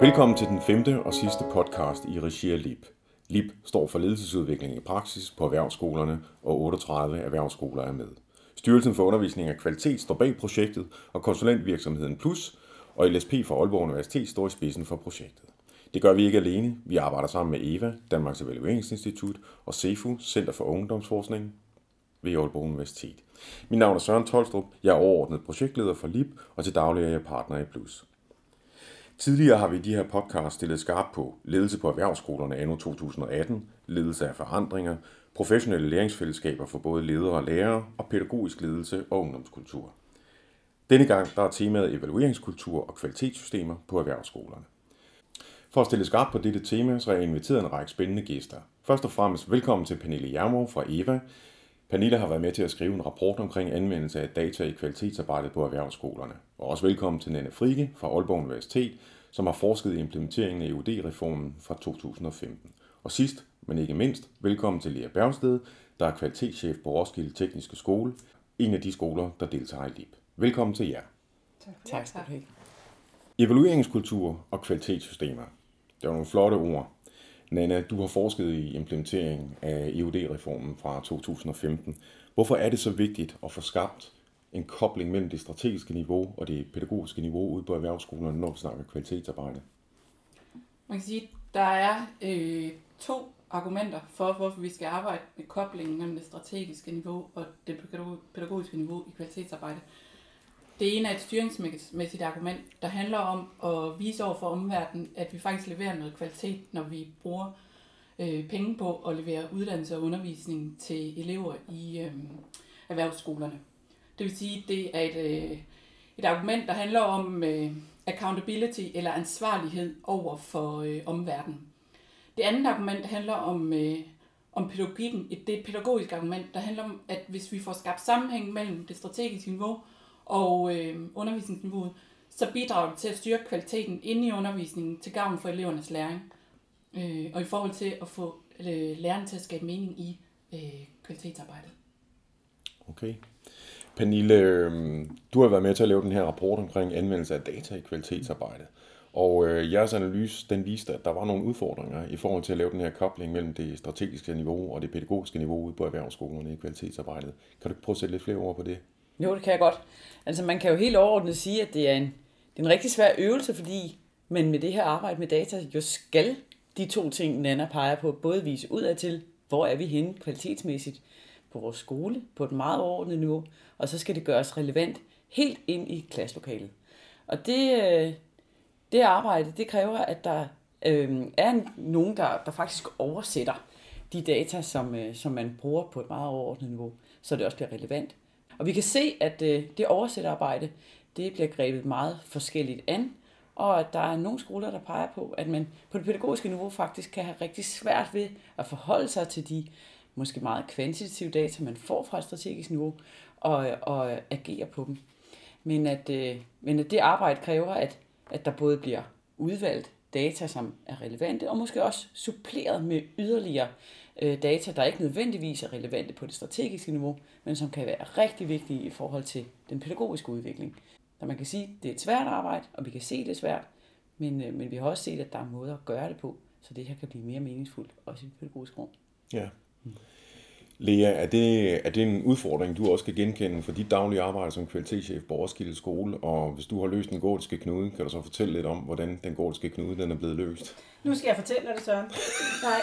Velkommen til den femte og sidste podcast i regi af LIP. LIP står for ledelsesudvikling i praksis på erhvervsskolerne, og 38 erhvervsskoler er med. Styrelsen for Undervisning og Kvalitet står bag projektet, og konsulentvirksomheden Plus og LSP for Aalborg Universitet står i spidsen for projektet. Det gør vi ikke alene. Vi arbejder sammen med EVA, Danmarks Evalueringsinstitut og CEFU, Center for Ungdomsforskning ved Aalborg Universitet. Mit navn er Søren Tolstrup. Jeg er overordnet projektleder for LIP, og til daglig er jeg partner i Plus. Tidligere har vi i de her podcast stillet skarp på ledelse på erhvervsskolerne anno 2018, ledelse af forandringer, professionelle læringsfællesskaber for både ledere og lærere og pædagogisk ledelse og ungdomskultur. Denne gang der er temaet evalueringskultur og kvalitetssystemer på erhvervsskolerne. For at stille skarp på dette tema, så har jeg inviteret en række spændende gæster. Først og fremmest velkommen til Pernille Jermov fra EVA. Pernille har været med til at skrive en rapport omkring anvendelse af data i kvalitetsarbejdet på erhvervsskolerne. Og også velkommen til Nenne Frike fra Aalborg Universitet, som har forsket i implementeringen af EUD-reformen fra 2015. Og sidst, men ikke mindst, velkommen til Lea Bergsted, der er kvalitetschef på Roskilde Tekniske Skole, en af de skoler, der deltager i LIB. Velkommen til jer. Tak, tak skal du have. Evalueringskultur og kvalitetssystemer. Det er nogle flotte ord. Nana, du har forsket i implementeringen af EUD-reformen fra 2015. Hvorfor er det så vigtigt at få skabt en kobling mellem det strategiske niveau og det pædagogiske niveau ude på erhvervsskolerne, når vi snakker kvalitetsarbejde? Man kan sige, at der er øh, to argumenter for, hvorfor vi skal arbejde med koblingen mellem det strategiske niveau og det pædagogiske niveau i kvalitetsarbejde. Det ene er et styringsmæssigt argument, der handler om at vise over for omverdenen, at vi faktisk leverer noget kvalitet, når vi bruger øh, penge på at levere uddannelse og undervisning til elever i øh, erhvervsskolerne. Det vil sige, at det er et, øh, et argument, der handler om øh, accountability eller ansvarlighed over for øh, omverdenen. Det andet argument handler om, øh, om pædagogikken. Det er et pædagogisk argument, der handler om, at hvis vi får skabt sammenhæng mellem det strategiske niveau og øh, undervisningsniveauet, så bidrager det til at styrke kvaliteten inde i undervisningen til gavn for elevernes læring. Øh, og i forhold til at få øh, lærerne til at skabe mening i øh, kvalitetsarbejdet. Okay. Pernille, øhm, du har været med til at lave den her rapport omkring anvendelse af data i kvalitetsarbejdet. Og øh, jeres analyse, den viste, at der var nogle udfordringer i forhold til at lave den her kobling mellem det strategiske niveau og det pædagogiske niveau ude på erhvervsskolerne i kvalitetsarbejdet. Kan du prøve at sætte lidt flere ord på det? Jo, det kan jeg godt. Altså man kan jo helt overordnet sige, at det er en, det er en rigtig svær øvelse, fordi man med det her arbejde med data jo skal de to ting, Nana peger på, både vise ud af til, hvor er vi henne kvalitetsmæssigt på vores skole, på et meget overordnet niveau, og så skal det gøres relevant helt ind i klasselokalet. Og det, øh, det arbejde, det kræver, at der øh, er nogen, der, der faktisk oversætter de data, som, øh, som man bruger på et meget overordnet niveau, så det også bliver relevant. Og vi kan se, at øh, det oversætterarbejde, det bliver grebet meget forskelligt an, og at der er nogle skoler, der peger på, at man på det pædagogiske niveau faktisk kan have rigtig svært ved at forholde sig til de måske meget kvantitative data, man får fra et strategisk niveau, og, og agere på dem. Men at, øh, men at det arbejde kræver, at, at der både bliver udvalgt data, som er relevante, og måske også suppleret med yderligere øh, data, der ikke nødvendigvis er relevante på det strategiske niveau, men som kan være rigtig vigtige i forhold til den pædagogiske udvikling. Så man kan sige, at det er et svært arbejde, og vi kan se, at det er svært, men, øh, men vi har også set, at der er måder at gøre det på, så det her kan blive mere meningsfuldt, også i det pædagogiske rum. Ja. Lea, er det, er det en udfordring, du også kan genkende for dit daglige arbejde som kvalitetschef på Roskilde Skole? Og hvis du har løst den gordiske knude, kan du så fortælle lidt om, hvordan den gordiske knude den er blevet løst? Nu skal jeg fortælle dig det, Søren. Nej,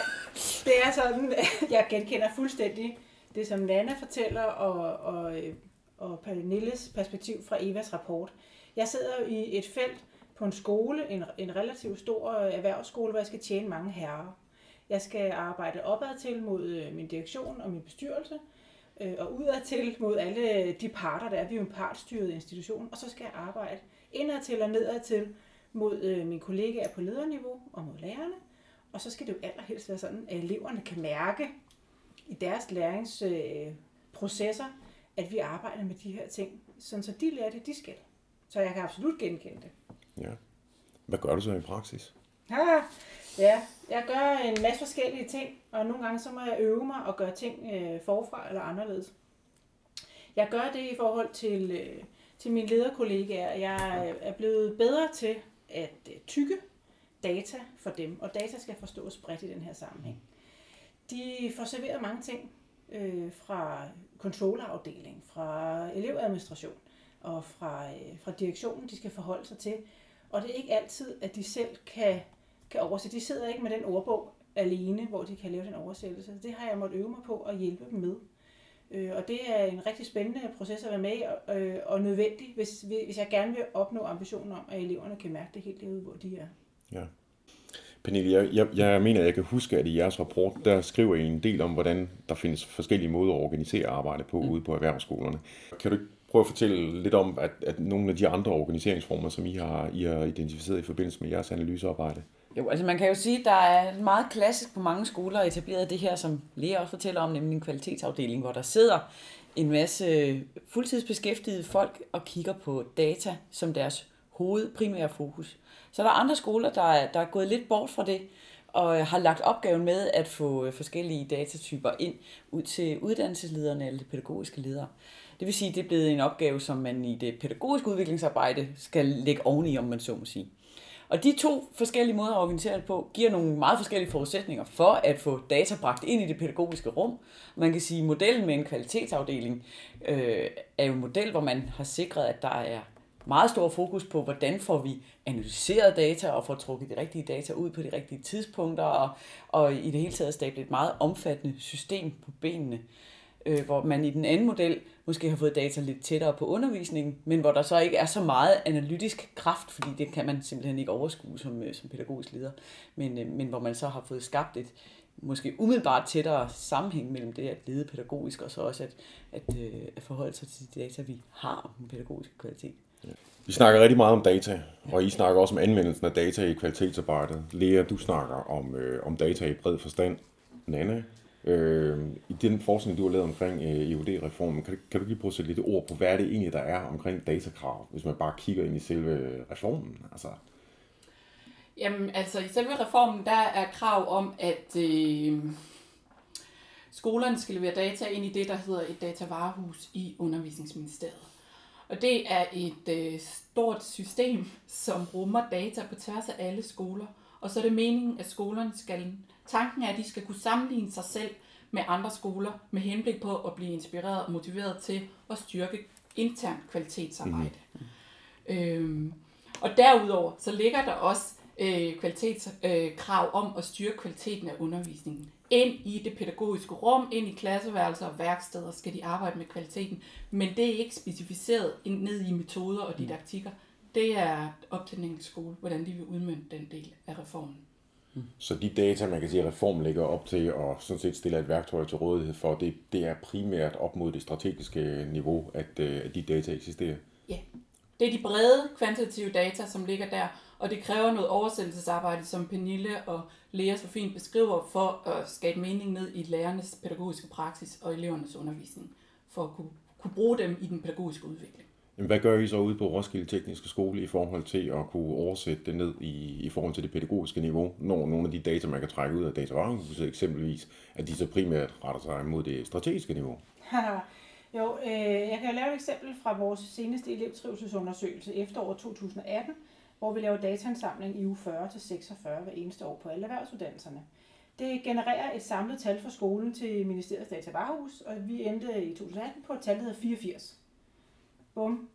det er sådan, jeg genkender fuldstændig det, som Nana fortæller, og, og, og Pernilles perspektiv fra Evas rapport. Jeg sidder i et felt på en skole, en, en relativt stor erhvervsskole, hvor jeg skal tjene mange herrer. Jeg skal arbejde opad til mod øh, min direktion og min bestyrelse, øh, og udad til mod alle de parter, der er. Vi er jo en partstyret institution, og så skal jeg arbejde indad til og nedad til mod øh, mine kollegaer på lederniveau og mod lærerne. Og så skal det jo allerhelst være sådan, at eleverne kan mærke i deres læringsprocesser, at vi arbejder med de her ting, sådan så de lærer det, de skal. Så jeg kan absolut genkende det. Ja. Hvad gør du så i praksis? Ja, ja, jeg gør en masse forskellige ting, og nogle gange så må jeg øve mig og gøre ting øh, forfra eller anderledes. Jeg gør det i forhold til, øh, til mine lederkollegaer. Jeg er blevet bedre til at øh, tykke data for dem, og data skal forstås bredt i den her sammenhæng. De får serveret mange ting øh, fra controllerafdeling, fra elevadministration og fra, øh, fra direktionen, de skal forholde sig til. Og det er ikke altid, at de selv kan, kan oversætte. De sidder ikke med den ordbog alene, hvor de kan lave den oversættelse. Det har jeg måttet øve mig på at hjælpe dem med. Øh, og det er en rigtig spændende proces at være med i, og, øh, nødvendig, hvis, hvis jeg gerne vil opnå ambitionen om, at eleverne kan mærke det helt derude, hvor de er. Ja. Pernille, jeg, jeg, jeg mener, jeg kan huske, at i jeres rapport, der skriver I en del om, hvordan der findes forskellige måder at organisere arbejde på mm. ude på erhvervsskolerne. Kan du prøve at fortælle lidt om, at, at nogle af de andre organiseringsformer, som I har, I har identificeret i forbindelse med jeres analysearbejde? Jo, altså man kan jo sige, at der er meget klassisk på mange skoler etableret det her, som Lea også fortæller om, nemlig en kvalitetsafdeling, hvor der sidder en masse fuldtidsbeskæftigede folk og kigger på data som deres hovedprimære fokus. Så der er andre skoler, der er, der er gået lidt bort fra det, og øh, har lagt opgaven med at få øh, forskellige datatyper ind ud til uddannelseslederne eller de pædagogiske ledere. Det vil sige, at det er blevet en opgave, som man i det pædagogiske udviklingsarbejde skal lægge oveni, om man så må sige. Og de to forskellige måder at organisere det på, giver nogle meget forskellige forudsætninger for at få data bragt ind i det pædagogiske rum. Man kan sige, at modellen med en kvalitetsafdeling øh, er jo en model, hvor man har sikret, at der er meget stor fokus på, hvordan får vi analyseret data og får trukket de rigtige data ud på de rigtige tidspunkter, og, og i det hele taget stablet et meget omfattende system på benene øh, Øh, hvor man i den anden model måske har fået data lidt tættere på undervisningen, men hvor der så ikke er så meget analytisk kraft, fordi det kan man simpelthen ikke overskue som, øh, som pædagogisk leder, men, øh, men hvor man så har fået skabt et måske umiddelbart tættere sammenhæng mellem det at lede pædagogisk, og så også at, at, øh, at forholde sig til de data, vi har om den pædagogiske kvalitet. Ja. Vi snakker rigtig meget om data, og I snakker også om anvendelsen af data i kvalitetsarbejdet. Lea, du snakker om, øh, om data i bred forstand. Nana, Øh, I den forskning, du har lavet omkring øh, EUD-reformen, kan, kan du lige prøve at sætte lidt ord på, hvad er det egentlig, der er omkring datakrav, hvis man bare kigger ind i selve reformen? Altså. Jamen, altså i selve reformen, der er krav om, at øh, skolerne skal levere data ind i det, der hedder et datavarehus i undervisningsministeriet. Og det er et øh, stort system, som rummer data på tværs af alle skoler. Og så er det meningen, at skolerne skal Tanken er, at de skal kunne sammenligne sig selv med andre skoler med henblik på at blive inspireret og motiveret til at styrke intern kvalitetsarbejde. Mm. Øhm, og derudover så ligger der også øh, kvalitetskrav øh, om at styrke kvaliteten af undervisningen. Ind i det pædagogiske rum, ind i klasseværelser og værksteder skal de arbejde med kvaliteten, men det er ikke specificeret ned i metoder og didaktikker. Det er op til den enkelte skole, hvordan de vil udmønte den del af reformen. Så de data, man kan sige, at reformen lægger op til og sådan set stiller et værktøj til rådighed for, det, det er primært op mod det strategiske niveau, at, øh, at de data eksisterer. Ja, det er de brede kvantitative data, som ligger der, og det kræver noget oversættelsesarbejde, som Pernille og Lea så fint beskriver, for at skabe mening ned i lærernes pædagogiske praksis og elevernes undervisning, for at kunne, kunne bruge dem i den pædagogiske udvikling. Hvad gør I så ude på Roskilde Tekniske Skole i forhold til at kunne oversætte det ned i, i forhold til det pædagogiske niveau, når nogle af de data, man kan trække ud af datavarehuset eksempelvis, at de så primært retter sig mod det strategiske niveau? jo, øh, jeg kan lave et eksempel fra vores seneste elevtrivselsundersøgelse efteråret 2018, hvor vi laver dataansamling i uge 40 til 46 hver eneste år på alle erhvervsuddannelserne. Det genererer et samlet tal for skolen til Ministeriets Datavarehus, og vi endte i 2018 på et tal, der hedder 84. Bum.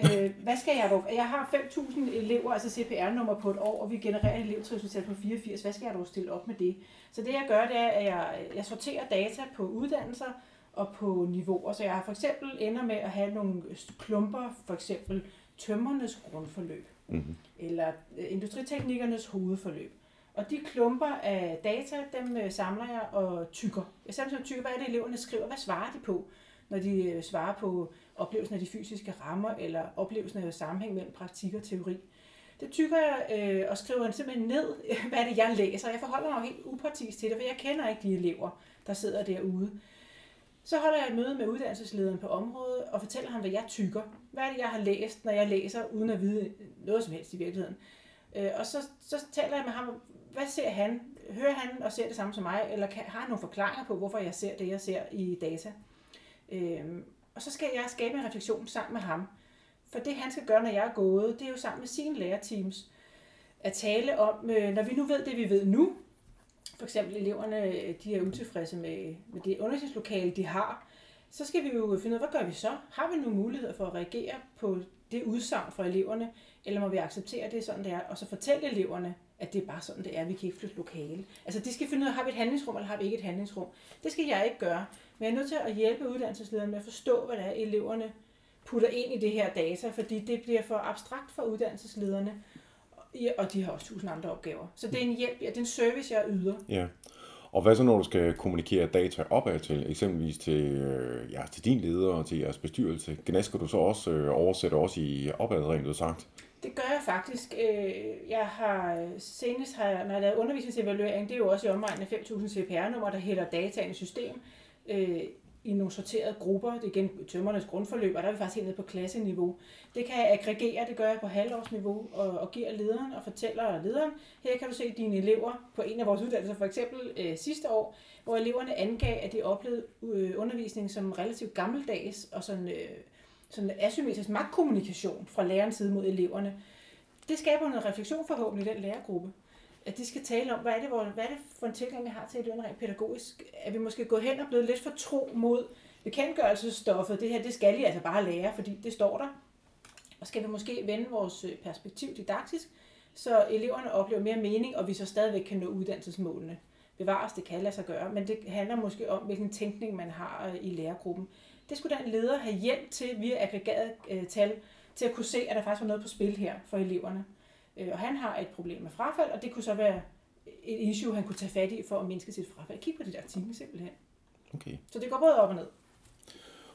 Øh, hvad skal jeg dog? Jeg har 5.000 elever, altså CPR-nummer på et år, og vi genererer et elevtrivselstal på 84. Hvad skal jeg dog stille op med det? Så det jeg gør, det er, at jeg, jeg sorterer data på uddannelser og på niveauer. Så jeg har for eksempel ender med at have nogle klumper, for eksempel tømmernes grundforløb, mm-hmm. eller øh, industriteknikernes hovedforløb. Og de klumper af data, dem øh, samler jeg og tykker. Jeg samler tykker, hvad er det eleverne skriver, hvad svarer de på, når de øh, svarer på oplevelsen af de fysiske rammer, eller oplevelsen af sammenhæng mellem praktik og teori. Det tykker jeg øh, og skriver simpelthen ned, hvad det, jeg læser. Jeg forholder mig helt upartisk til det, for jeg kender ikke de elever, der sidder derude. Så holder jeg et møde med uddannelseslederen på området og fortæller ham, hvad jeg tykker. Hvad er det, jeg har læst, når jeg læser, uden at vide noget som helst i virkeligheden. Øh, og så, så taler jeg med ham, hvad ser han? Hører han og ser det samme som mig, eller kan, har han nogle forklaringer på, hvorfor jeg ser det, jeg ser i data? Øh, og så skal jeg skabe en refleksion sammen med ham. For det han skal gøre, når jeg er gået, det er jo sammen med sine lærerteams, at tale om, øh, når vi nu ved det, vi ved nu, for eksempel eleverne, øh, de er utilfredse med, med det undervisningslokale, de har, så skal vi jo finde ud af, hvad gør vi så? Har vi nogle muligheder for at reagere på det udsagn fra eleverne, eller må vi acceptere det, er sådan det er, og så fortælle eleverne, at det er bare sådan, det er, vi kan ikke flytte lokale. Altså de skal finde ud af, har vi et handlingsrum, eller har vi ikke et handlingsrum? Det skal jeg ikke gøre, men jeg er nødt til at hjælpe uddannelseslederen med at forstå, hvad det er, eleverne putter ind i det her data, fordi det bliver for abstrakt for uddannelseslederne, og de har også tusind andre opgaver. Så det er en hjælp, ja, det er en service, jeg yder. Ja. Og hvad så, når du skal kommunikere data opad til, eksempelvis til, øh, ja, til din leder og til jeres bestyrelse? Gnasker du så også øh, oversætter også i opad, rent ud sagt? Det gør jeg faktisk. Øh, jeg har øh, senest, har jeg, når jeg lavede undervisningsevaluering, det er jo også i omegnen af 5.000 CPR-numre, der hælder data ind i system. Øh, i nogle sorterede grupper. Det er igen tømmernes grundforløb, og der er vi faktisk helt nede på klasseniveau. Det kan jeg aggregere, det gør jeg på halvårsniveau, og, og giver lederen og fortæller lederen, her kan du se dine elever på en af vores uddannelser, for eksempel øh, sidste år, hvor eleverne angav, at de oplevede øh, undervisning som relativt gammeldags og sådan, øh, sådan asymmetrisk magtkommunikation fra lærerens side mod eleverne. Det skaber noget refleksion forhåbentlig i den lærergruppe at de skal tale om, hvad er det, hvor, hvad er det for en tilgang, vi har til eleverne rent pædagogisk? Er vi måske gået hen og blevet lidt for tro mod bekendtgørelsesstoffet? Det her, det skal I altså bare lære, fordi det står der. Og skal vi måske vende vores øh, perspektiv didaktisk, så eleverne oplever mere mening, og vi så stadigvæk kan nå uddannelsesmålene. Bevares, det kan lade sig gøre, men det handler måske om, hvilken tænkning man har øh, i lærergruppen. Det skulle den leder have hjælp til via aggregeret øh, tal, til at kunne se, at der faktisk var noget på spil her for eleverne. Øh, og han har et problem med frafald, og det kunne så være et issue, han kunne tage fat i for at mindske sit frafald. Kig på det der time simpelthen. Okay. Så det går både op og ned.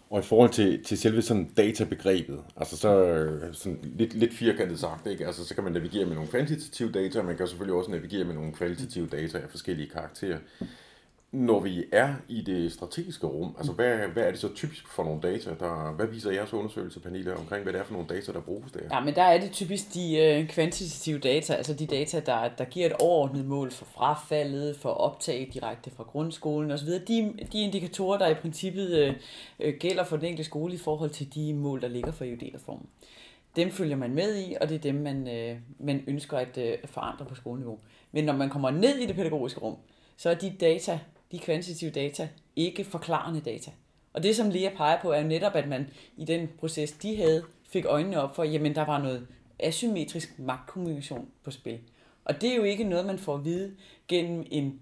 Og i forhold til, til selve sådan databegrebet, altså så sådan lidt, lidt firkantet sagt, ikke? Altså, så kan man navigere med nogle kvantitative data, og man kan selvfølgelig også navigere med nogle kvalitative data af forskellige karakterer når vi er i det strategiske rum, altså hvad, hvad er det så typisk for nogle data? Der, hvad viser jeres undersøgelse, Pernille, omkring, hvad det er for nogle data, der bruges der? Ja, men der er det typisk de øh, kvantitative data, altså de data, der, der giver et overordnet mål for frafaldet, for optag direkte fra grundskolen osv. De, de indikatorer, der i princippet øh, øh gælder for den enkelte skole i forhold til de mål, der ligger for EUD-reformen. Dem følger man med i, og det er dem, man, øh, man ønsker at øh, forandre på skoleniveau. Men når man kommer ned i det pædagogiske rum, så er de data, de kvantitative data, ikke forklarende data. Og det, som Lea peger på, er jo netop, at man i den proces, de havde, fik øjnene op for, jamen der var noget asymmetrisk magtkommunikation på spil. Og det er jo ikke noget, man får at vide gennem en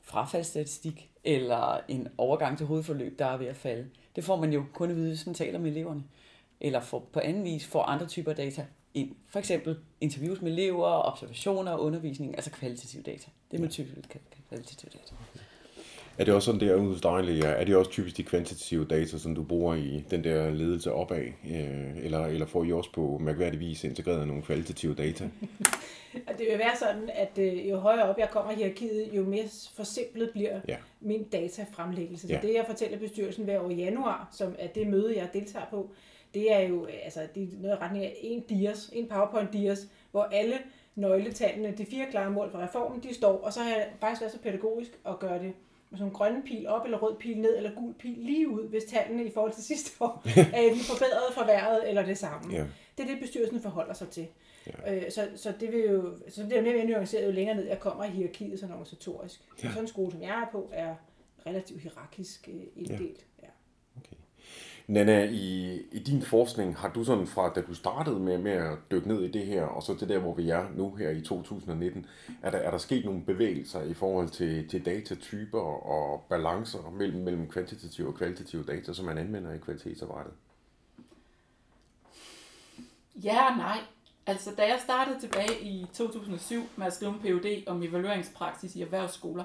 frafaldsstatistik eller en overgang til hovedforløb, der er ved at falde. Det får man jo kun at vide, hvis man taler med eleverne. Eller for, på anden vis får andre typer data ind. For eksempel interviews med elever, observationer og undervisning, altså kvalitative data. Det er man typisk kvalitative data. Er det også sådan der hos dig, Lea? Er det også typisk de kvantitative data, som du bruger i den der ledelse opad? Øh, eller, eller får I også på mærkværdig vis integreret nogle kvalitative data? det vil være sådan, at øh, jo højere op jeg kommer i hierarkiet, jo mere forsimplet bliver ja. min datafremlæggelse. Så ja. det, jeg fortæller bestyrelsen hver år i januar, som er det møde, jeg deltager på, det er jo altså, det er noget retning af en dias, en PowerPoint dias, hvor alle nøgletallene, de fire klare mål for reformen, de står, og så har jeg faktisk været så pædagogisk at gøre det sådan en grøn pil op, eller rød pil ned, eller gul pil lige ud, hvis tallene i forhold til sidste år er enten forbedret, forværret eller det samme. Ja. Det er det, bestyrelsen forholder sig til. Ja. Øh, så, så det vil jo, så det er mere nuanceret, jo længere ned jeg kommer i hierarkiet sådan organisatorisk. Ja. Og sådan en skole, som jeg er på, er relativt hierarkisk øh, inddelt. Ja. Nana, i, i din forskning, har du sådan fra, da du startede med, med at dykke ned i det her, og så til der, hvor vi er nu her i 2019, er der, er der sket nogle bevægelser i forhold til, til datatyper og balancer mellem, mellem kvantitative og kvalitative data, som man anvender i kvalitetsarbejdet? Ja og nej. Altså, da jeg startede tilbage i 2007 med at skrive en PhD om evalueringspraksis i erhvervsskoler,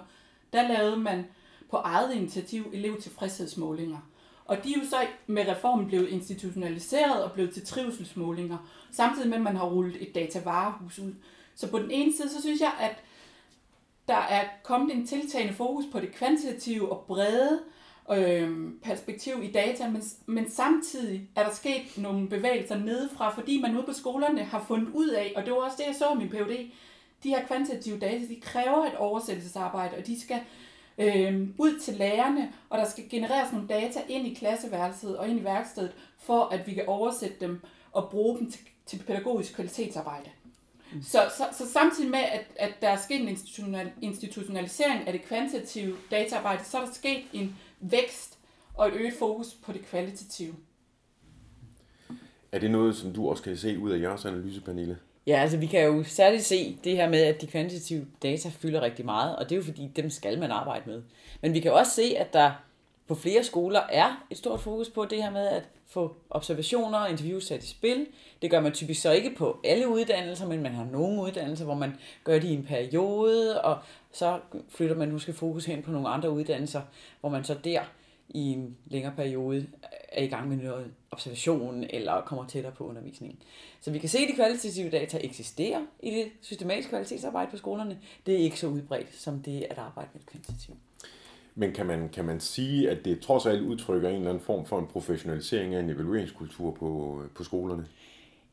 der lavede man på eget initiativ elevtilfredshedsmålinger – og de er jo så med reformen blevet institutionaliseret og blevet til trivselsmålinger, samtidig med, at man har rullet et datavarehus ud. Så på den ene side, så synes jeg, at der er kommet en tiltagende fokus på det kvantitative og brede øh, perspektiv i data, men, men samtidig er der sket nogle bevægelser nedefra, fordi man ude på skolerne har fundet ud af, og det var også det, jeg så i min PhD, de her kvantitative data, de kræver et oversættelsesarbejde, og de skal øh, ud til lærerne, og der skal genereres nogle data ind i klasseværelset og ind i værkstedet, for at vi kan oversætte dem og bruge dem til, til pædagogisk kvalitetsarbejde. Mm. Så, så, så samtidig med, at, at der er sket en institutional, institutionalisering af det kvantitative dataarbejde, så er der sket en vækst og et øget fokus på det kvalitative. Er det noget, som du også kan se ud af jeres analyse, Pernille? Ja, altså vi kan jo særligt se det her med, at de kvantitative data fylder rigtig meget, og det er jo fordi, dem skal man arbejde med. Men vi kan også se, at der på flere skoler er et stort fokus på det her med at få observationer og interviews sat i spil. Det gør man typisk så ikke på alle uddannelser, men man har nogle uddannelser, hvor man gør det i en periode, og så flytter man måske fokus hen på nogle andre uddannelser, hvor man så der i en længere periode er i gang med noget observation eller kommer tættere på undervisningen. Så vi kan se, at de kvalitative data eksisterer i det systematiske kvalitetsarbejde på skolerne. Det er ikke så udbredt som det at arbejde med kvantitativt. Men kan man, kan man sige, at det trods alt udtrykker en eller anden form for en professionalisering af en evalueringskultur på, på skolerne?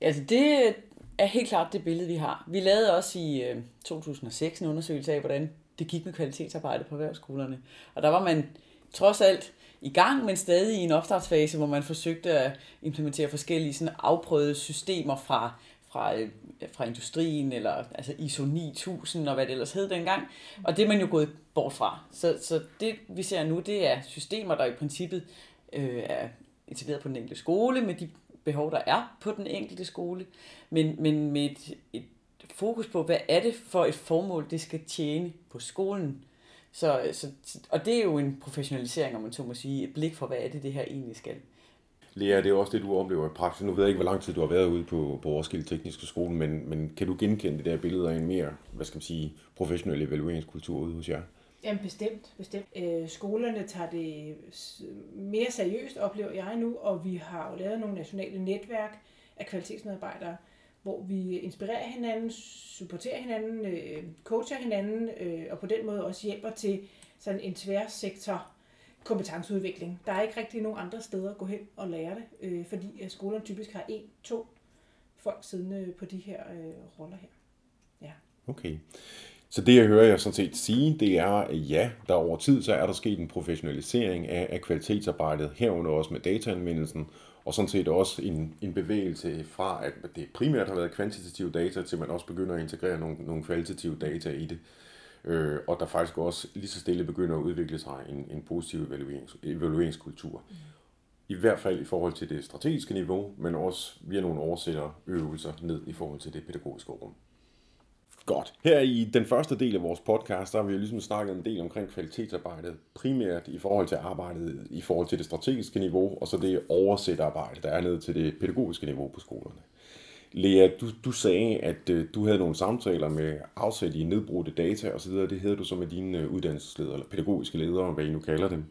Altså det er helt klart det billede, vi har. Vi lavede også i 2006 en undersøgelse af, hvordan det gik med kvalitetsarbejde på erhvervsskolerne. Og der var man trods alt i gang, men stadig i en opstartsfase, hvor man forsøgte at implementere forskellige sådan afprøvede systemer fra, fra, øh, fra industrien, eller altså ISO 9000 og hvad det ellers hed dengang. Og det er man jo gået bort fra. Så, så det vi ser nu, det er systemer, der i princippet øh, er etableret på den enkelte skole, med de behov, der er på den enkelte skole, men, men med et, et fokus på, hvad er det for et formål, det skal tjene på skolen. Så, så, og det er jo en professionalisering, om man så må sige, et blik for, hvad er det, det her egentlig skal. Lea, det er også det, du oplever i praksis. Nu ved jeg ikke, hvor lang tid du har været ude på, på Roskilde Tekniske Skole, men, men kan du genkende det der billede af en mere, hvad skal man sige, professionel evalueringskultur ude hos jer? Jamen bestemt, bestemt. Øh, skolerne tager det mere seriøst, oplever jeg nu, og vi har jo lavet nogle nationale netværk af kvalitetsmedarbejdere, hvor vi inspirerer hinanden, supporterer hinanden, øh, coacher hinanden, øh, og på den måde også hjælper til sådan en tværsektor kompetenceudvikling. Der er ikke rigtig nogen andre steder at gå hen og lære det, øh, fordi skolerne typisk har en, to folk siddende på de her øh, roller her. Ja. Okay. Så det, jeg hører jer sådan set sige, det er, at ja, der over tid, så er der sket en professionalisering af, af kvalitetsarbejdet, herunder også med dataanvendelsen, og sådan set også en, en bevægelse fra, at det primært har været kvantitative data, til man også begynder at integrere nogle, nogle kvalitative data i det. Øh, og der faktisk også lige så stille begynder at udvikle sig en, en positiv evaluerings, evalueringskultur. Mm. I hvert fald i forhold til det strategiske niveau, men også via nogle oversætterøvelser ned i forhold til det pædagogiske rum. Godt. Her i den første del af vores podcast, der har vi jo ligesom snakket en del omkring kvalitetsarbejdet, primært i forhold til arbejdet i forhold til det strategiske niveau, og så det oversætterarbejde, der er ned til det pædagogiske niveau på skolerne. Lea, du, du sagde, at øh, du havde nogle samtaler med afsæt i nedbrudte data osv., det havde du så med dine øh, uddannelsesledere, eller pædagogiske ledere, hvad I nu kalder dem.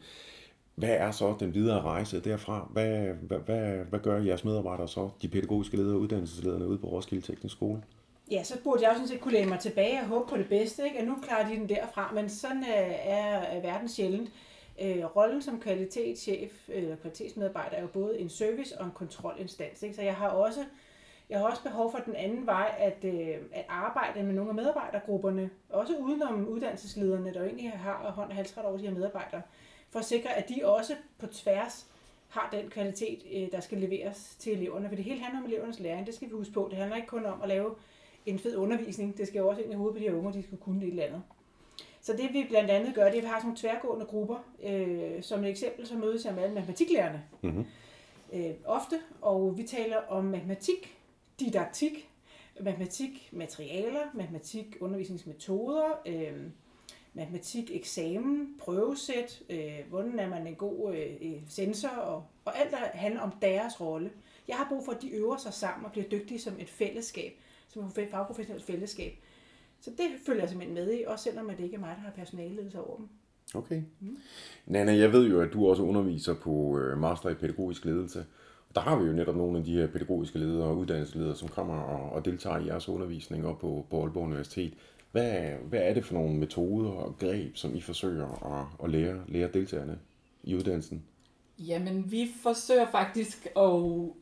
Hvad er så den videre rejse derfra? Hvad, hvad, hvad, hvad gør jeres medarbejdere så, de pædagogiske ledere og uddannelseslederne ude på Roskilde Teknisk Skole? Ja, så burde jeg også sådan set kunne læne mig tilbage og håbe på det bedste, ikke? at nu klarer de den derfra, men sådan øh, er verden sjældent. Øh, rollen som kvalitetschef eller kvalitetsmedarbejder er jo både en service og en kontrolinstans. Ikke? Så jeg har også jeg har også behov for den anden vej, at, øh, at arbejde med nogle af medarbejdergrupperne, også udenom uddannelseslederne, der jo egentlig har hånd og halsret over de her medarbejdere, for at sikre, at de også på tværs har den kvalitet, øh, der skal leveres til eleverne. For det hele handler om elevernes læring, det skal vi huske på. Det handler ikke kun om at lave en fed undervisning, det skal jo også ind i hovedet på de her unge, de skal kunne et eller andet. Så det vi blandt andet gør, det er, at vi har sådan nogle tværgående grupper. Øh, som et eksempel, så mødes jeg med alle matematiklærerne. Mm-hmm. Øh, ofte, og vi taler om matematik, didaktik, matematik materialer, matematik undervisningsmetoder, øh, matematik eksamen, prøvesæt, øh, hvordan er man en god øh, sensor, og, og alt, der handler om deres rolle. Jeg har brug for, at de øver sig sammen og bliver dygtige som et fællesskab, som fagprofessionelt fællesskab. Så det følger jeg simpelthen med i, også selvom det ikke er mig, der har personaleledelse over dem. Okay. Mm. Nana, jeg ved jo, at du også underviser på øh, Master i Pædagogisk Ledelse. Der har vi jo netop nogle af de her pædagogiske ledere og uddannelsesledere, som kommer og, og deltager i jeres undervisning op på, på Aalborg Universitet. Hvad, hvad er det for nogle metoder og greb, som I forsøger at, at lære, lære deltagerne i uddannelsen? Jamen, vi forsøger faktisk at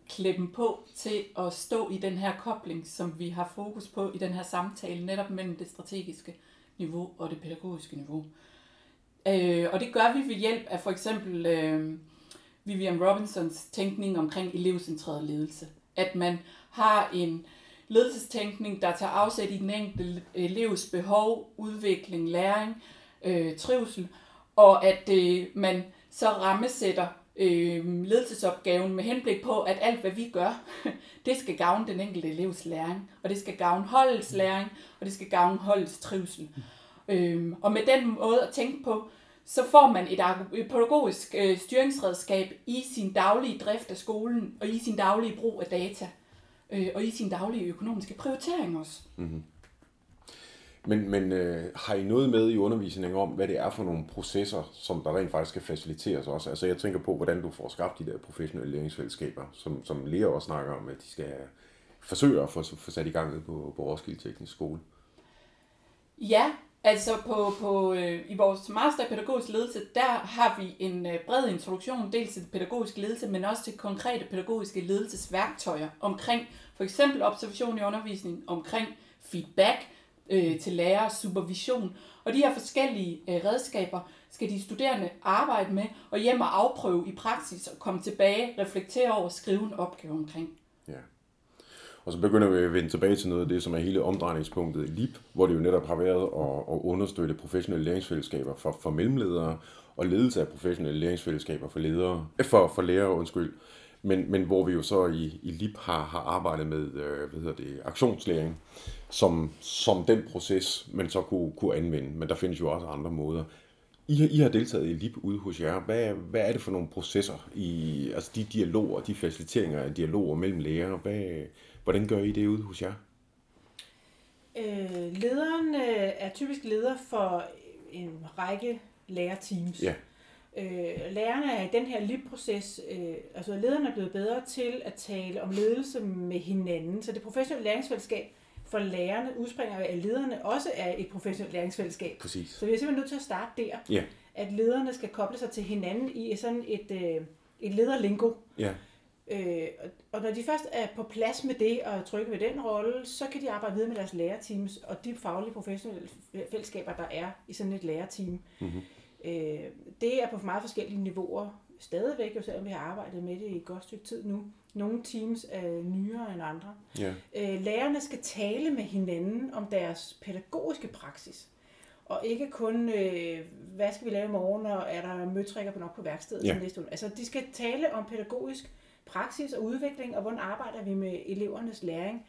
klippe på til at stå i den her kobling, som vi har fokus på i den her samtale, netop mellem det strategiske niveau og det pædagogiske niveau. Øh, og det gør vi ved hjælp af for eksempel øh, Vivian Robinsons tænkning omkring elevcentreret ledelse. At man har en ledelsestænkning, der tager afsæt i den enkelte elevs behov, udvikling, læring, øh, trivsel, og at øh, man så rammesætter øh, ledelsesopgaven med henblik på, at alt hvad vi gør, det skal gavne den enkelte elevs læring, og det skal gavne holdets læring, og det skal gavne holdets trivsel. Øh, og med den måde at tænke på, så får man et, pædagogisk øh, styringsredskab i sin daglige drift af skolen, og i sin daglige brug af data, øh, og i sin daglige økonomiske prioritering også. Mm-hmm. Men, men øh, har I noget med i undervisningen om, hvad det er for nogle processer, som der rent faktisk skal faciliteres også? Altså jeg tænker på, hvordan du får skabt de der professionelle læringsfællesskaber, som, som læger også snakker om, at de skal forsøge at få, få sat i gang på, på Roskilde Teknisk Skole. Ja, altså på, på, øh, i vores master i pædagogisk ledelse, der har vi en øh, bred introduktion, dels til pædagogisk ledelse, men også til konkrete pædagogiske ledelsesværktøjer omkring for eksempel observation i undervisningen, omkring feedback, øh, til lærer, supervision. Og de her forskellige øh, redskaber skal de studerende arbejde med og hjem og afprøve i praksis og komme tilbage, reflektere over, og skrive en opgave omkring. Ja. Og så begynder vi at vende tilbage til noget af det, som er hele omdrejningspunktet i LIP, hvor det jo netop har været at, at understøtte professionelle læringsfællesskaber for, for mellemledere og ledelse af professionelle læringsfællesskaber for ledere, øh, for, for lærere, undskyld. Men, men hvor vi jo så i, i LIP har, har arbejdet med øh, hvad hedder det, aktionslæring, som, som den proces, man så kunne, kunne anvende. Men der findes jo også andre måder. I, I har deltaget i LIP ude hos jer. Hvad, hvad er det for nogle processer, i, altså de dialoger, de faciliteringer af dialoger mellem lærere? Hvad, hvordan gør I det ude hos jer? Øh, lederen øh, er typisk leder for en række lærerteams. Ja. Øh, lærerne er i den her LIP-proces, øh, altså lederne er blevet bedre til at tale om ledelse med hinanden. Så det professionelle læringsfællesskab for lærerne udspringer af, lederne også er et professionelt læringsfællesskab. Præcis. Så vi er simpelthen nødt til at starte der. Ja. At lederne skal koble sig til hinanden i sådan et, øh, et lederlingo. Ja. Øh, og når de først er på plads med det og trygge ved den rolle, så kan de arbejde videre med deres lærerteams og de faglige professionelle fællesskaber, der er i sådan et lærerteam. Mm-hmm. Øh, det er på meget forskellige niveauer stadigvæk, jo selvom vi har arbejdet med det i et godt stykke tid nu. Nogle teams er nyere end andre. Ja. Øh, lærerne skal tale med hinanden om deres pædagogiske praksis. Og ikke kun, øh, hvad skal vi lave i morgen, og er der møtrikker på nok på værkstedet ja. næste uge. Altså, de skal tale om pædagogisk praksis og udvikling, og hvordan arbejder vi med elevernes læring.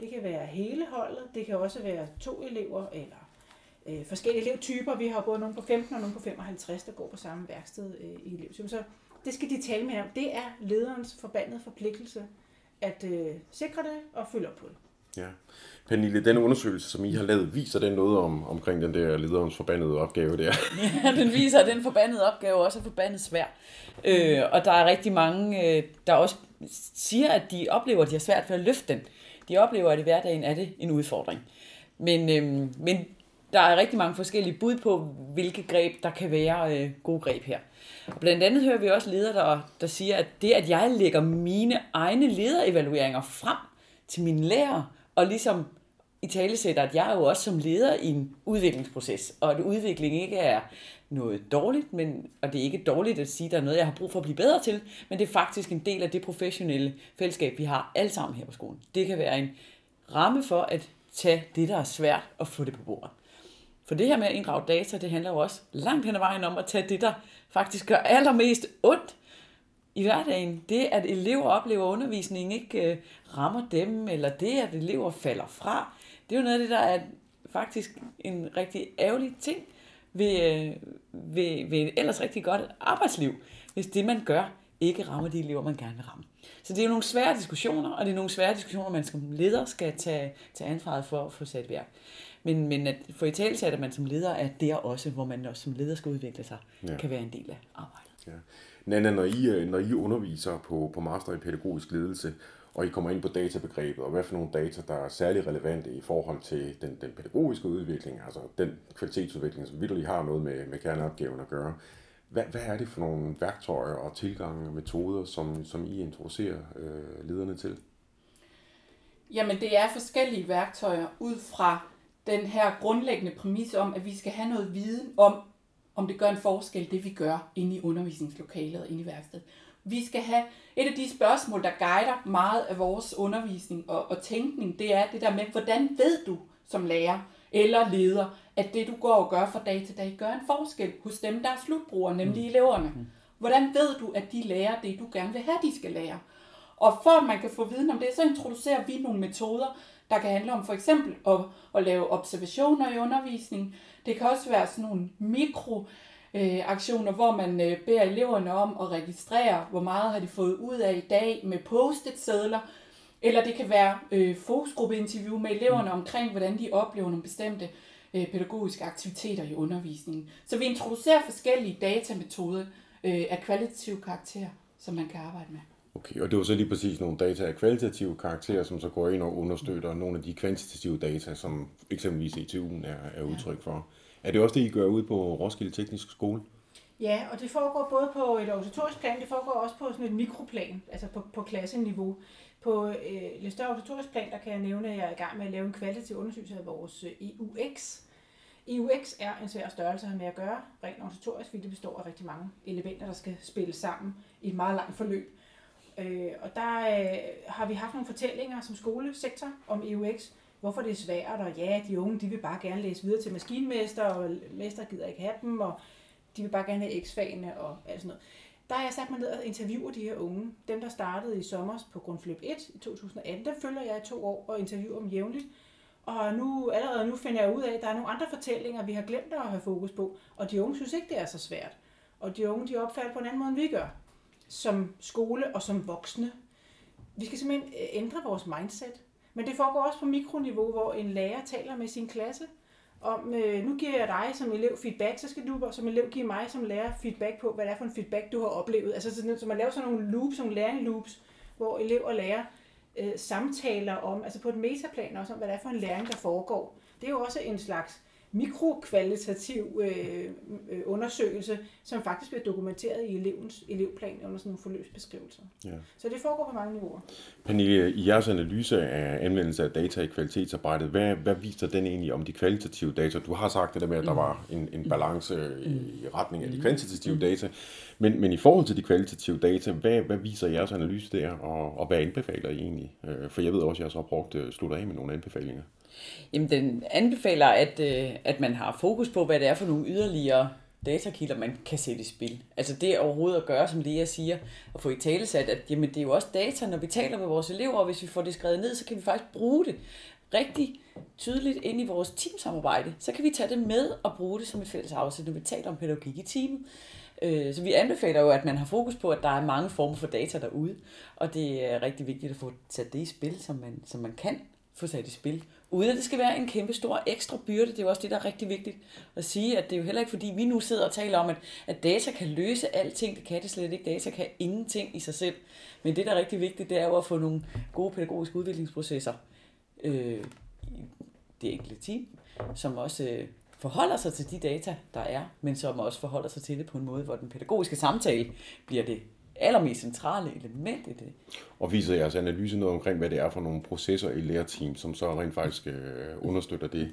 Det kan være hele holdet, det kan også være to elever, eller øh, forskellige elevtyper. Vi har både nogle på 15 og nogle på 55, der går på samme værksted øh, i elevsyn. Så det skal de tale med om. Det er lederens forbandede forpligtelse at øh, sikre det og følge op på det. Ja. Pernille, den undersøgelse, som I har lavet, viser den noget om, omkring den der lederens forbandede opgave der? Ja, den viser, at den forbandede opgave også er forbandet svær. Øh, og der er rigtig mange, øh, der også siger, at de oplever, at de har svært ved at løfte den. De oplever, at i hverdagen er det en udfordring. Men, øh, men der er rigtig mange forskellige bud på, hvilke greb der kan være øh, gode greb her. Og blandt andet hører vi også ledere, der, der siger, at det, at jeg lægger mine egne lederevalueringer frem til mine lærere, og ligesom i tale sætter, at jeg er jo også som leder i en udviklingsproces, og at udvikling ikke er noget dårligt, men, og det er ikke dårligt at sige, at der er noget, jeg har brug for at blive bedre til, men det er faktisk en del af det professionelle fællesskab, vi har alle sammen her på skolen. Det kan være en ramme for at tage det, der er svært, og få det på bordet. For det her med at inddrage data, det handler jo også langt hen ad vejen om at tage det, der faktisk gør allermest ondt i hverdagen. Det, at elever oplever, at undervisningen ikke øh, rammer dem, eller det, at elever falder fra, det er jo noget af det, der er faktisk en rigtig ærgerlig ting ved, øh, ved, ved et ellers rigtig godt arbejdsliv, hvis det, man gør, ikke rammer de elever, man gerne vil ramme. Så det er jo nogle svære diskussioner, og det er nogle svære diskussioner, man som leder skal tage, tage ansvaret for at få sat værk. Men, men at få i tale at man som leder er der også, hvor man også som leder skal udvikle sig, ja. kan være en del af arbejdet. Ja. Nana, når I, øh, når I underviser på, på Master i Pædagogisk Ledelse, og I kommer ind på databegrebet, og hvad for nogle data, der er særlig relevante i forhold til den, den pædagogiske udvikling, altså den kvalitetsudvikling, som virkelig har noget med, med kerneopgaven at gøre. Hvad, hvad er det for nogle værktøjer og tilgange og metoder, som, som I introducerer øh, lederne til? Jamen, det er forskellige værktøjer ud fra den her grundlæggende præmis om, at vi skal have noget viden om, om det gør en forskel, det vi gør inde i undervisningslokalet og inde i værkstedet. Vi skal have et af de spørgsmål, der guider meget af vores undervisning og, og tænkning, det er det der med, hvordan ved du som lærer eller leder, at det du går og gør fra dag til dag gør en forskel hos dem, der er slutbrugere, nemlig eleverne. Hvordan ved du, at de lærer det, du gerne vil have, de skal lære? Og for at man kan få viden om det, så introducerer vi nogle metoder, der kan handle om for eksempel at, at lave observationer i undervisning. Det kan også være sådan nogle mikro øh, aktioner, hvor man øh, beder eleverne om at registrere, hvor meget har de fået ud af i dag med post-it-sædler. Eller det kan være øh, fokusgruppeinterview med eleverne omkring, hvordan de oplever nogle bestemte øh, pædagogiske aktiviteter i undervisningen. Så vi introducerer forskellige datametoder øh, af kvalitativ karakter, som man kan arbejde med. Okay, og det var så lige præcis nogle data af kvalitative karakterer, som så går ind og understøtter nogle af de kvantitative data, som eksempelvis ETU'en er, er udtryk for. Er det også det, I gør ud på Roskilde Teknisk Skole? Ja, og det foregår både på et organisatorisk plan, det foregår også på sådan et mikroplan, altså på, på klasseniveau. På øh, et større organisatorisk plan, der kan jeg nævne, at jeg er i gang med at lave en kvalitativ undersøgelse af vores øh, EUX. EUX er en svær størrelse at have med at gøre, rent organisatorisk, fordi det består af rigtig mange elementer, der skal spille sammen i et meget langt forløb. Øh, og der øh, har vi haft nogle fortællinger som skolesektor om EUX, hvorfor det er svært, og ja, de unge de vil bare gerne læse videre til maskinmester, og mester gider ikke have dem, og de vil bare gerne have X-fagene og alt sådan noget. Der har jeg sat mig ned og interviewer de her unge. Dem, der startede i sommer på Grundflip 1 i 2018, der følger jeg i to år og interviewer dem jævnligt. Og nu, allerede nu finder jeg ud af, at der er nogle andre fortællinger, vi har glemt at have fokus på. Og de unge synes ikke, det er så svært. Og de unge, de opfatter på en anden måde, end vi gør. Som skole og som voksne. Vi skal simpelthen øh, ændre vores mindset. Men det foregår også på mikroniveau, hvor en lærer taler med sin klasse om, øh, nu giver jeg dig som elev feedback, så skal du som elev give mig som lærer feedback på, hvad det er for en feedback, du har oplevet. Altså så, så man laver sådan nogle loops, nogle læring loops, hvor elev og lærer øh, samtaler om, altså på et metaplan også om, hvad det er for en læring, der foregår. Det er jo også en slags mikrokvalitativ øh, øh, undersøgelse, som faktisk bliver dokumenteret i elevens elevplan under sådan nogle forløbsbeskrivelser. Ja. Så det foregår på mange niveauer. Pernille, i jeres analyse af anvendelse af data i kvalitetsarbejdet, hvad, hvad viser den egentlig om de kvalitative data? Du har sagt det der med, at der var en, en balance i retning af de kvantitative data, men, men i forhold til de kvalitative data, hvad, hvad viser jeres analyse der, og, og hvad anbefaler I egentlig? Øh, for jeg ved også, at jeg så har brugt øh, slutter af med nogle anbefalinger. Jamen, den anbefaler, at, øh, at man har fokus på, hvad det er for nogle yderligere datakilder, man kan sætte i spil. Altså det overhovedet at gøre, som Lea siger, og få i talesat, at jamen, det er jo også data, når vi taler med vores elever, og hvis vi får det skrevet ned, så kan vi faktisk bruge det rigtig tydeligt ind i vores teamsamarbejde. Så kan vi tage det med og bruge det som et fælles afsæt, når vi taler om pædagogik i teamet. Øh, så vi anbefaler jo, at man har fokus på, at der er mange former for data derude, og det er rigtig vigtigt at få sat det i spil, som man, som man kan få sat i spil, uden at det skal være en kæmpe stor ekstra byrde. Det er jo også det, der er rigtig vigtigt at sige, at det er jo heller ikke fordi, vi nu sidder og taler om, at, at data kan løse alting. Det kan det slet ikke. Data kan ingenting i sig selv. Men det, der er rigtig vigtigt, det er jo at få nogle gode pædagogiske udviklingsprocesser øh, i det enkelte team, som også øh, forholder sig til de data, der er, men som også forholder sig til det på en måde, hvor den pædagogiske samtale bliver det allermest centrale element i det. Og viser jeres analyse noget omkring, hvad det er for nogle processer i lærerteam, som så rent faktisk øh, understøtter det?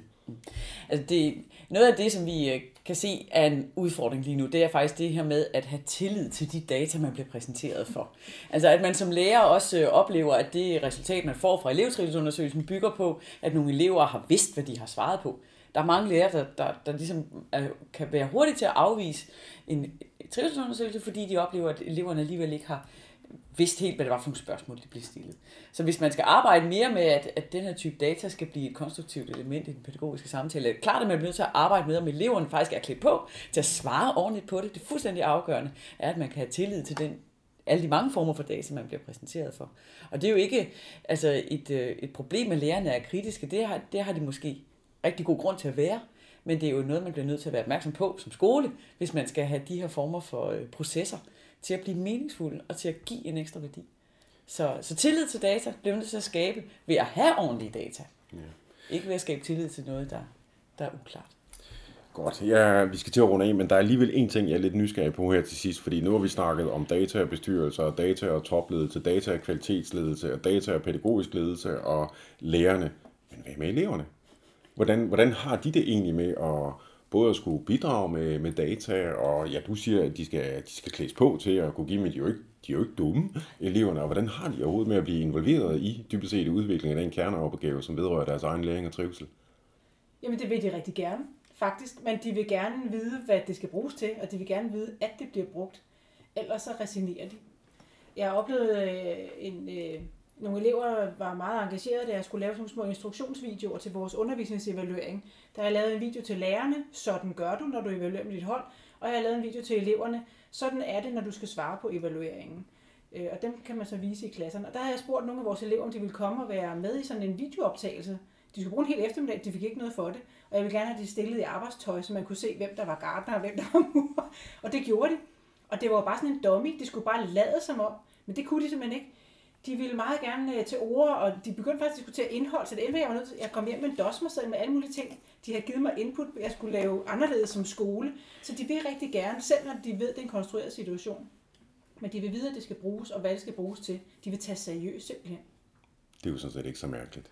Altså det, noget af det, som vi øh, kan se er en udfordring lige nu, det er faktisk det her med at have tillid til de data, man bliver præsenteret for. Altså at man som lærer også øh, oplever, at det resultat, man får fra elevtrivselsundersøgelsen, bygger på, at nogle elever har vidst, hvad de har svaret på. Der er mange lærere, der, der, der ligesom er, kan være hurtige til at afvise en trivselsundersøgelse, fordi de oplever, at eleverne alligevel ikke har vidst helt, hvad det var for nogle spørgsmål, de blev stillet. Så hvis man skal arbejde mere med, at, at den her type data skal blive et konstruktivt element i den pædagogiske samtale, er det klart, at man bliver nødt til at arbejde med, om eleverne faktisk er klædt på til at svare ordentligt på det. Det er fuldstændig afgørende, er, at man kan have tillid til den alle de mange former for data, man bliver præsenteret for. Og det er jo ikke altså et, øh, et problem, at lærerne er kritiske. Det har, det har de måske rigtig god grund til at være. Men det er jo noget, man bliver nødt til at være opmærksom på som skole, hvis man skal have de her former for øh, processer til at blive meningsfulde og til at give en ekstra værdi. Så, så tillid til data bliver nødt til at skabe ved at have ordentlige data. Ja. Ikke ved at skabe tillid til noget, der, der er uklart. Godt, ja, vi skal til at runde af, men der er alligevel en ting, jeg er lidt nysgerrig på her til sidst, fordi nu har vi snakket om data og bestyrelser, data og topledelse, data og kvalitetsledelse, og data og pædagogisk ledelse og lærerne. Men hvad med eleverne? Hvordan, hvordan har de det egentlig med at både at skulle bidrage med, med data, og ja, du siger, at de skal, de skal klædes på til at kunne give, men de jo ikke de er jo ikke dumme, eleverne, og hvordan har de overhovedet med at blive involveret i dybest set udviklingen af den kerneopgave, som vedrører deres egen læring og trivsel? Jamen det vil de rigtig gerne, faktisk. Men de vil gerne vide, hvad det skal bruges til, og de vil gerne vide, at det bliver brugt. Ellers så resignerer de. Jeg har oplevet øh, en, øh, nogle elever var meget engagerede, da jeg skulle lave sådan nogle små instruktionsvideoer til vores undervisningsevaluering. Der har jeg lavet en video til lærerne, sådan gør du, når du evaluerer med dit hold, og jeg har lavet en video til eleverne, sådan er det, når du skal svare på evalueringen. Øh, og dem kan man så vise i klasserne. Og der har jeg spurgt nogle af vores elever, om de ville komme og være med i sådan en videooptagelse. De skulle bruge en hel eftermiddag, de fik ikke noget for det. Og jeg ville gerne have de stillet i arbejdstøj, så man kunne se, hvem der var gardner og hvem der var murer. Og det gjorde de. Og det var jo bare sådan en dummy. De skulle bare lade som om. Men det kunne de simpelthen ikke. De ville meget gerne øh, til ord, og de begyndte faktisk at diskutere indhold, så det endte jeg var nødt til, jeg kom hjem med en dosmer med alle mulige ting. De har givet mig input, jeg skulle lave anderledes som skole. Så de vil rigtig gerne, selv når de ved, at det er en konstrueret situation. Men de vil vide, at det skal bruges, og hvad det skal bruges til. De vil tage seriøst simpelthen. Det er jo sådan set ikke så mærkeligt.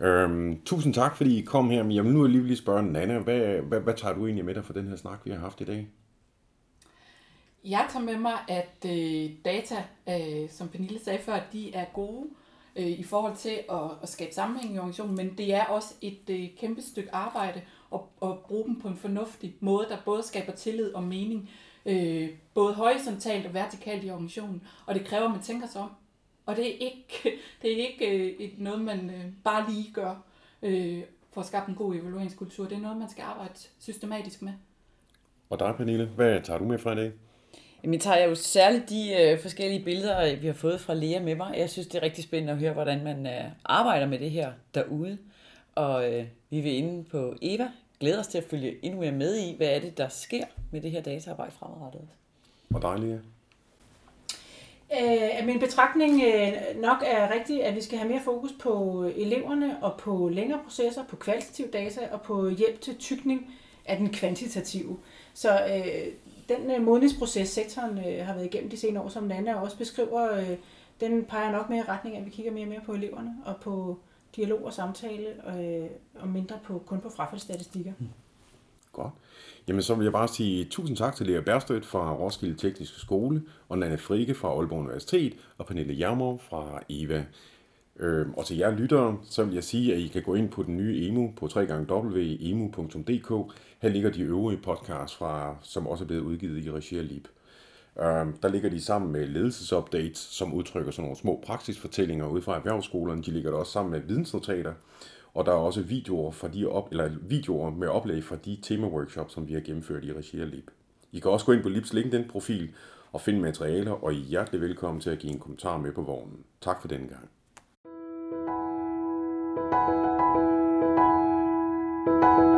Øhm, tusind tak, fordi I kom her. Men jeg vil nu alligevel lige spørge Nana, hvad, hvad, hvad tager du egentlig med dig for den her snak, vi har haft i dag? Jeg tager med mig, at øh, data, øh, som Pernille sagde før, de er gode øh, i forhold til at, at skabe sammenhæng i organisationen, men det er også et øh, kæmpe stykke arbejde at, at bruge dem på en fornuftig måde, der både skaber tillid og mening, øh, både horisontalt og vertikalt i organisationen, og det kræver, at man tænker sig om. Og det er ikke, det er ikke øh, et, noget, man øh, bare lige gør øh, for at skabe en god evalueringskultur. Det er noget, man skal arbejde systematisk med. Og dig, Pernille, hvad tager du med fra i dag? Jamen, tager jeg jo særligt de øh, forskellige billeder, øh, vi har fået fra Lea med mig. Jeg synes, det er rigtig spændende at høre, hvordan man øh, arbejder med det her derude. Og øh, vi vil inde på Eva glæder os til at følge endnu mere med i, hvad er det, der sker med det her dataarbejde fremadrettet. Og dig, Lea? Øh, min betragtning øh, nok er rigtig, at vi skal have mere fokus på eleverne og på længere processer, på kvalitativ data og på hjælp til tykning af den kvantitative. Så øh, den øh, modningsproces, sektoren øh, har været igennem de senere år, som Nana også beskriver, øh, den peger nok mere i retning af, at vi kigger mere og mere på eleverne og på dialog og samtale, øh, og mindre på kun på frafaldsstatistikker. Mm. Godt. Jamen så vil jeg bare sige tusind tak til Lea Berstødt fra Roskilde Tekniske Skole, og Nanne Frike fra Aalborg Universitet, og Pernille Jammer fra EVA. Øh, og til jer lyttere, så vil jeg sige, at I kan gå ind på den nye EMU på www.emu.dk. Her ligger de øvrige podcasts, fra, som også er blevet udgivet i regi af LIB. Øh, der ligger de sammen med ledelsesupdates, som udtrykker sådan nogle små praksisfortællinger ud fra erhvervsskolerne. De ligger der også sammen med vidensnotater. Og der er også videoer, fra de op, eller videoer med oplæg fra de temaworkshops, som vi har gennemført i regi af LIB. I kan også gå ind på LIBs LinkedIn-profil og finde materialer, og I er hjertelig velkommen til at give en kommentar med på vognen. Tak for denne gang. Thank you.